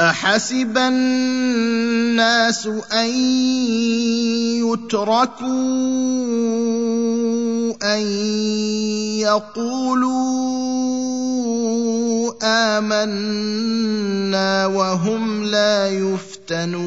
أحسب الناس أن يتركوا أن يقولوا آمنا وهم لا يفتنون.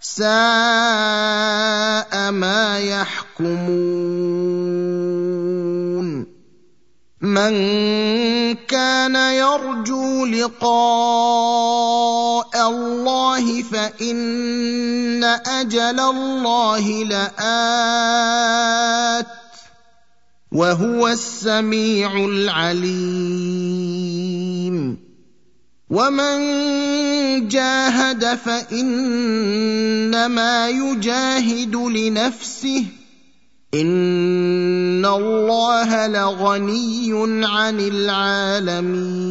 ساء ما يحكمون. من كان يرجو لقاء الله فإن أجل الله لآت وهو السميع العليم. ومن جاهد فانما يجاهد لنفسه ان الله لغني عن العالمين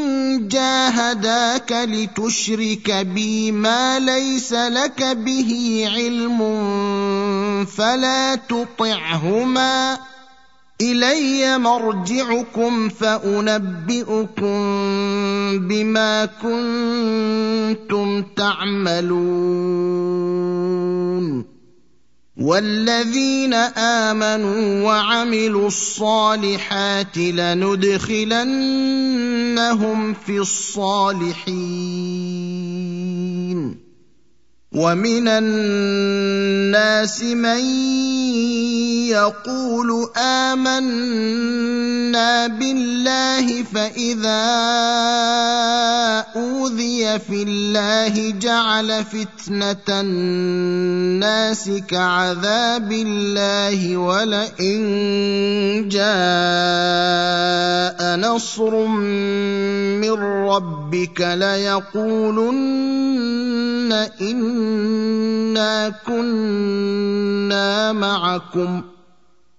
جاهداك لتشرك بي ما ليس لك به علم فلا تطعهما. إلي مرجعكم فأنبئكم بما كنتم تعملون. والذين آمنوا وعملوا الصالحات لندخلنهم في الصالحين. ومن الناس من يقول امنا بالله فاذا اوذي في الله جعل فتنه الناس كعذاب الله ولئن جاء نصر من ربك ليقولن إنا كنا معكم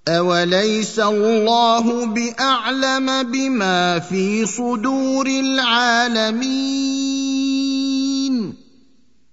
أوليس الله بأعلم بما في صدور العالمين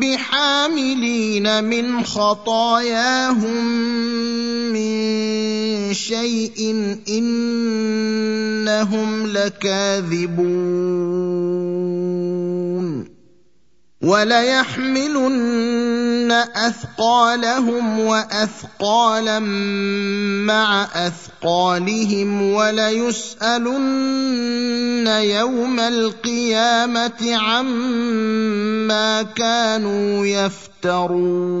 بحاملين من خطاياهم من شيء انهم لكاذبون وليحملن أثقالهم وأثقالا مع أثقالهم وليسألن يوم القيامة عما كانوا يفترون.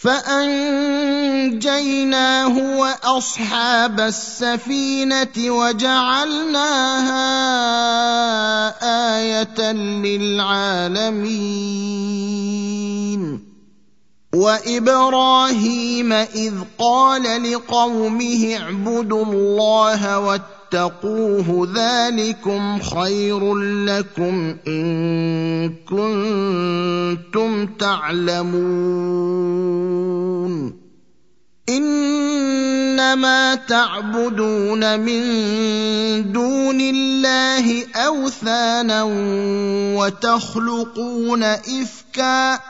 فأنجيناه وأصحاب السفينة وجعلناها آية للعالمين. وإبراهيم إذ قال لقومه اعبدوا الله واتقوه ذلكم خير لكم إن كنتم تعلمون. إنما تعبدون من دون الله أوثانا وتخلقون إفكا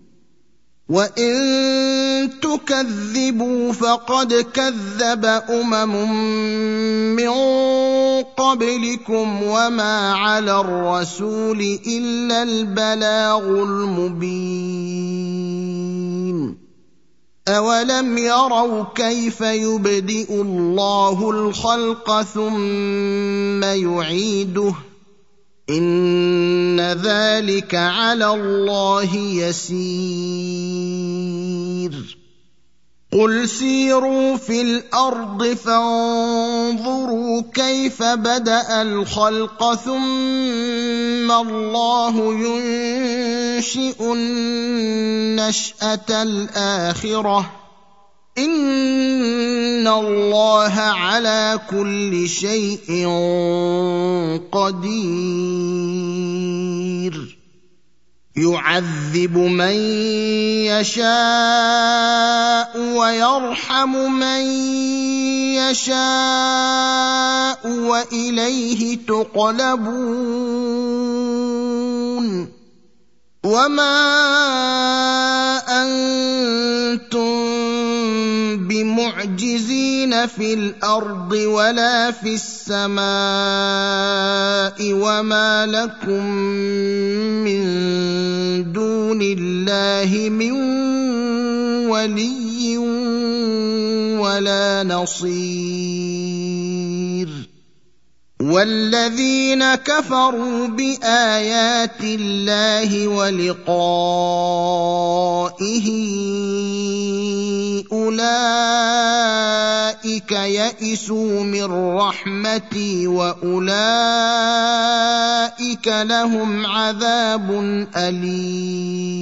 وان تكذبوا فقد كذب امم من قبلكم وما على الرسول الا البلاغ المبين اولم يروا كيف يبدئ الله الخلق ثم يعيده ان ذلك على الله يسير. قل سيروا في الأرض فانظروا كيف بدا الخلق ثم الله ينشئ النشاه الاخره. ان الله على كل شيء قدير. يعذب من يشاء ويرحم من يشاء واليه تقلبون. وما أنتم بمعجزين في الأرض ولا في السماء وما لكم من دون الله من ولي ولا نصير. والذين كفروا بآيات الله ولقائه أولئك يئسوا من رحمتي وأولئك لهم عذاب أليم.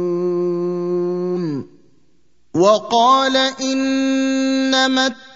وقال إنما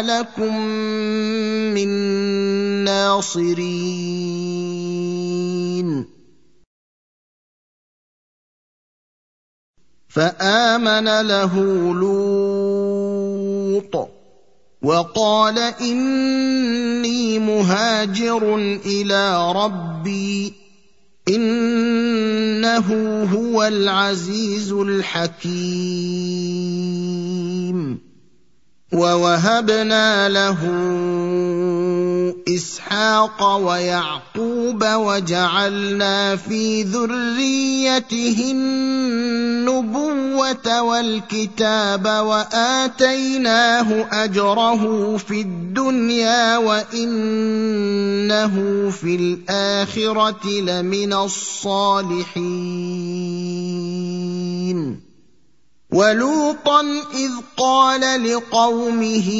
لكم من ناصرين. فآمن له لوط وقال إني مهاجر إلى ربي. إنه هو العزيز الحكيم. ووهبنا له إسحاق ويعقوب وجعلنا في ذريته النبوة والكتاب وآتيناه أجره في الدنيا وإنه في الآخرة لمن الصالحين. ولوطا إذ قال لقومه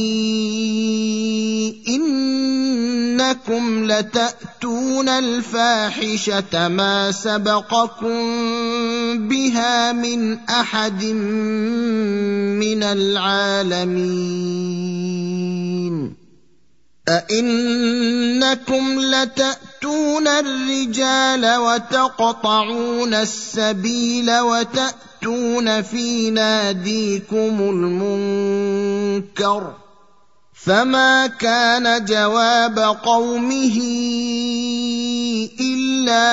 إنكم لتأتون الفاحشة ما سبقكم بها من أحد من العالمين. أئنكم لتأتون الرجال وتقطعون السبيل وتأتون في ناديكم المنكر فما كان جواب قومه الا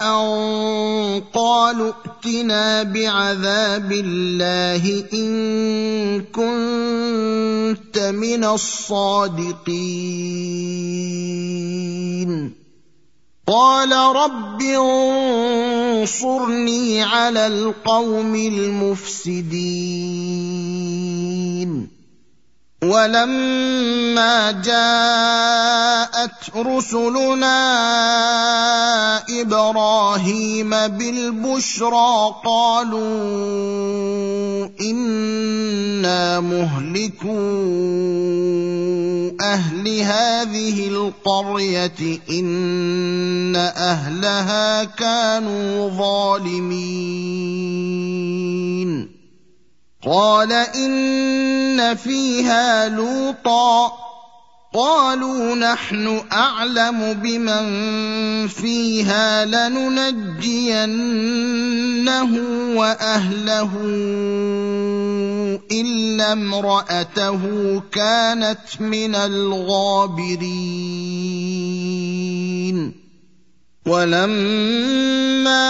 ان قالوا ائتنا بعذاب الله ان كنت من الصادقين قال رب انصرني على القوم المفسدين. ولما جاءت رسلنا إبراهيم بالبشرى قالوا إنا مهلكو أهل هذه القرية إن أهلها كانوا ظالمين. قال إن فيها لوطا. قالوا نحن أعلم بمن فيها لننجينه وأهله إلا امرأته كانت من الغابرين. ولما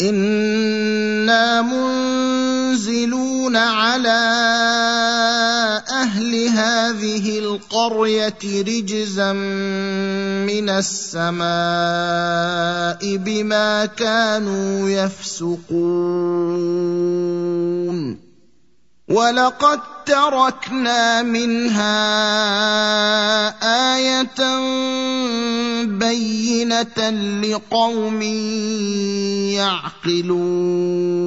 أنا منزلون على أهل هذه القريه رجزا من السماء بما كانوا يفسقون ولقد تركنا منها آية بينة لقوم يعقلون.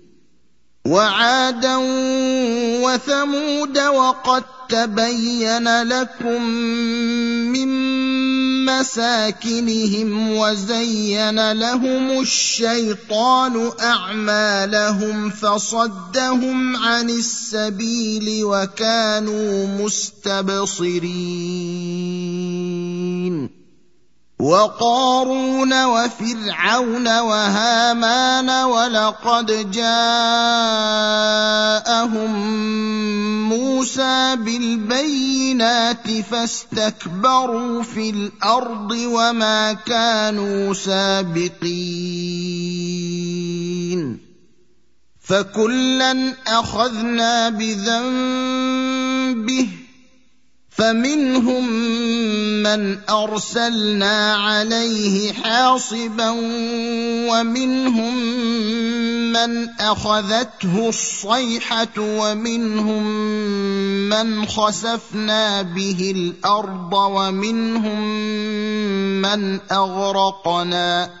وعادا وثمود وقد تبين لكم من مساكنهم وزين لهم الشيطان أعمالهم فصدهم عن السبيل وكانوا مستبصرين. وقارون وفرعون وهامان ولقد جاءهم موسى بالبينات فاستكبروا في الأرض وما كانوا سابقين فكلا أخذنا بذنبه فمنهم من ارسلنا عليه حاصبا ومنهم من اخذته الصيحه ومنهم من خسفنا به الأرض ومنهم من اغرقنا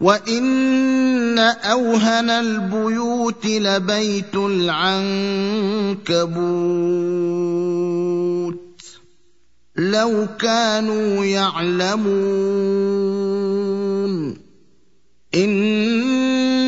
وان اوهن البيوت لبيت العنكبوت لو كانوا يعلمون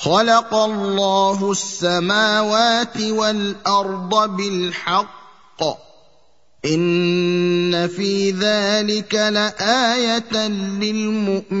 خلق الله السماوات والأرض بالحق. إن في ذلك لآية للمؤمنين.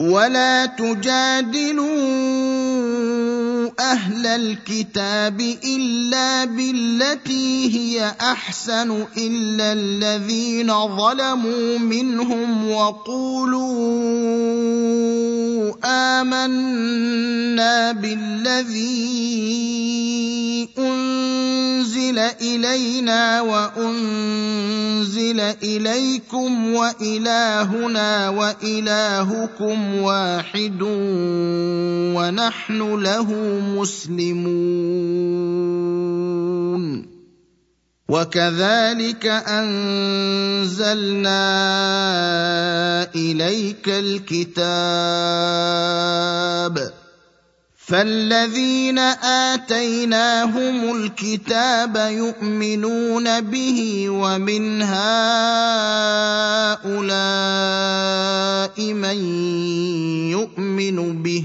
ولا تجادلوا أهل الكتاب إلا بالتي هي أحسن إلا الذين ظلموا منهم وقولوا آمنا بالذي أنزل إلينا وأنزل إليكم وإلهنا وإلهكم واحد ونحن له مسلمون وكذلك أنزلنا إليك الكتاب. فالذين آتيناهم الكتاب يؤمنون به ومن هؤلاء من يؤمن به.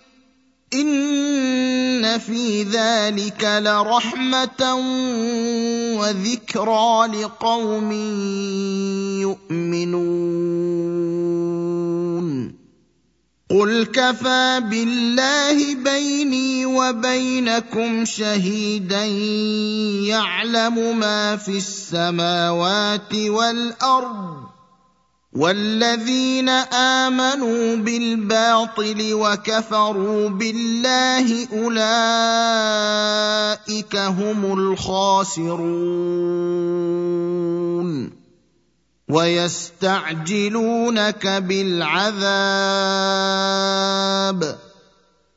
ان في ذلك لرحمه وذكرى لقوم يؤمنون قل كفى بالله بيني وبينكم شهيدا يعلم ما في السماوات والارض والذين امنوا بالباطل وكفروا بالله اولئك هم الخاسرون ويستعجلونك بالعذاب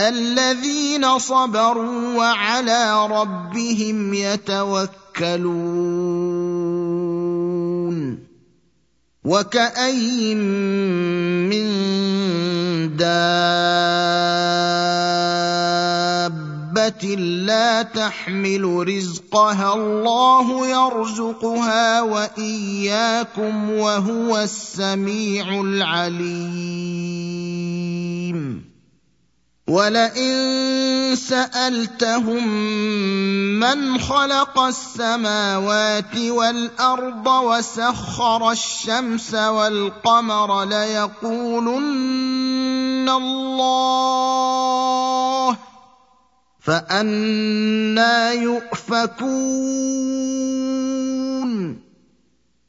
الذين صبروا وعلى ربهم يتوكلون وكاين من دابة لا تحمل رزقها الله يرزقها وإياكم وهو السميع العليم ولئن سألتهم من خلق السماوات والأرض وسخر الشمس والقمر ليقولن الله فأنا يؤفكون.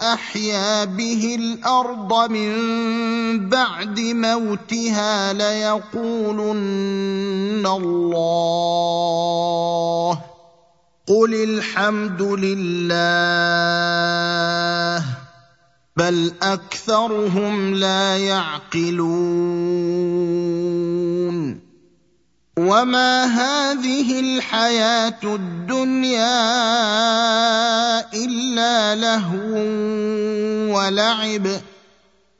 فأحيا به الأرض من بعد موتها ليقولن الله. قل الحمد لله بل أكثرهم لا يعقلون. وما هذه الحياة الدنيا الا لهو ولعب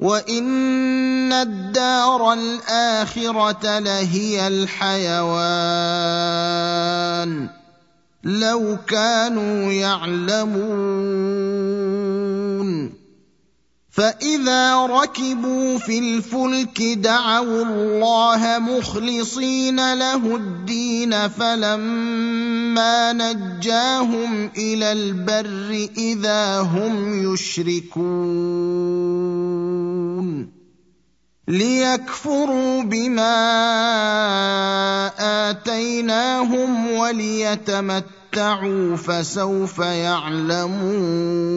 وان الدار الاخره لهي الحيوان لو كانوا يعلمون فاذا ركبوا في الفلك دعوا الله مخلصين له الدين فلما نجاهم إلى البر اذا هم يشركون ليكفروا بما اتيناهم وليتمتعوا فسوف يعلمون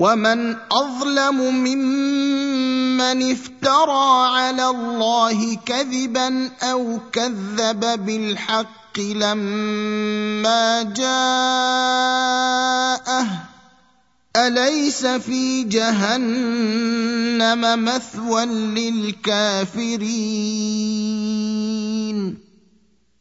ومن اظلم ممن افترى على الله كذبا أو كذب بالحق لما جاءه اليس في جهنم مثوى للكافرين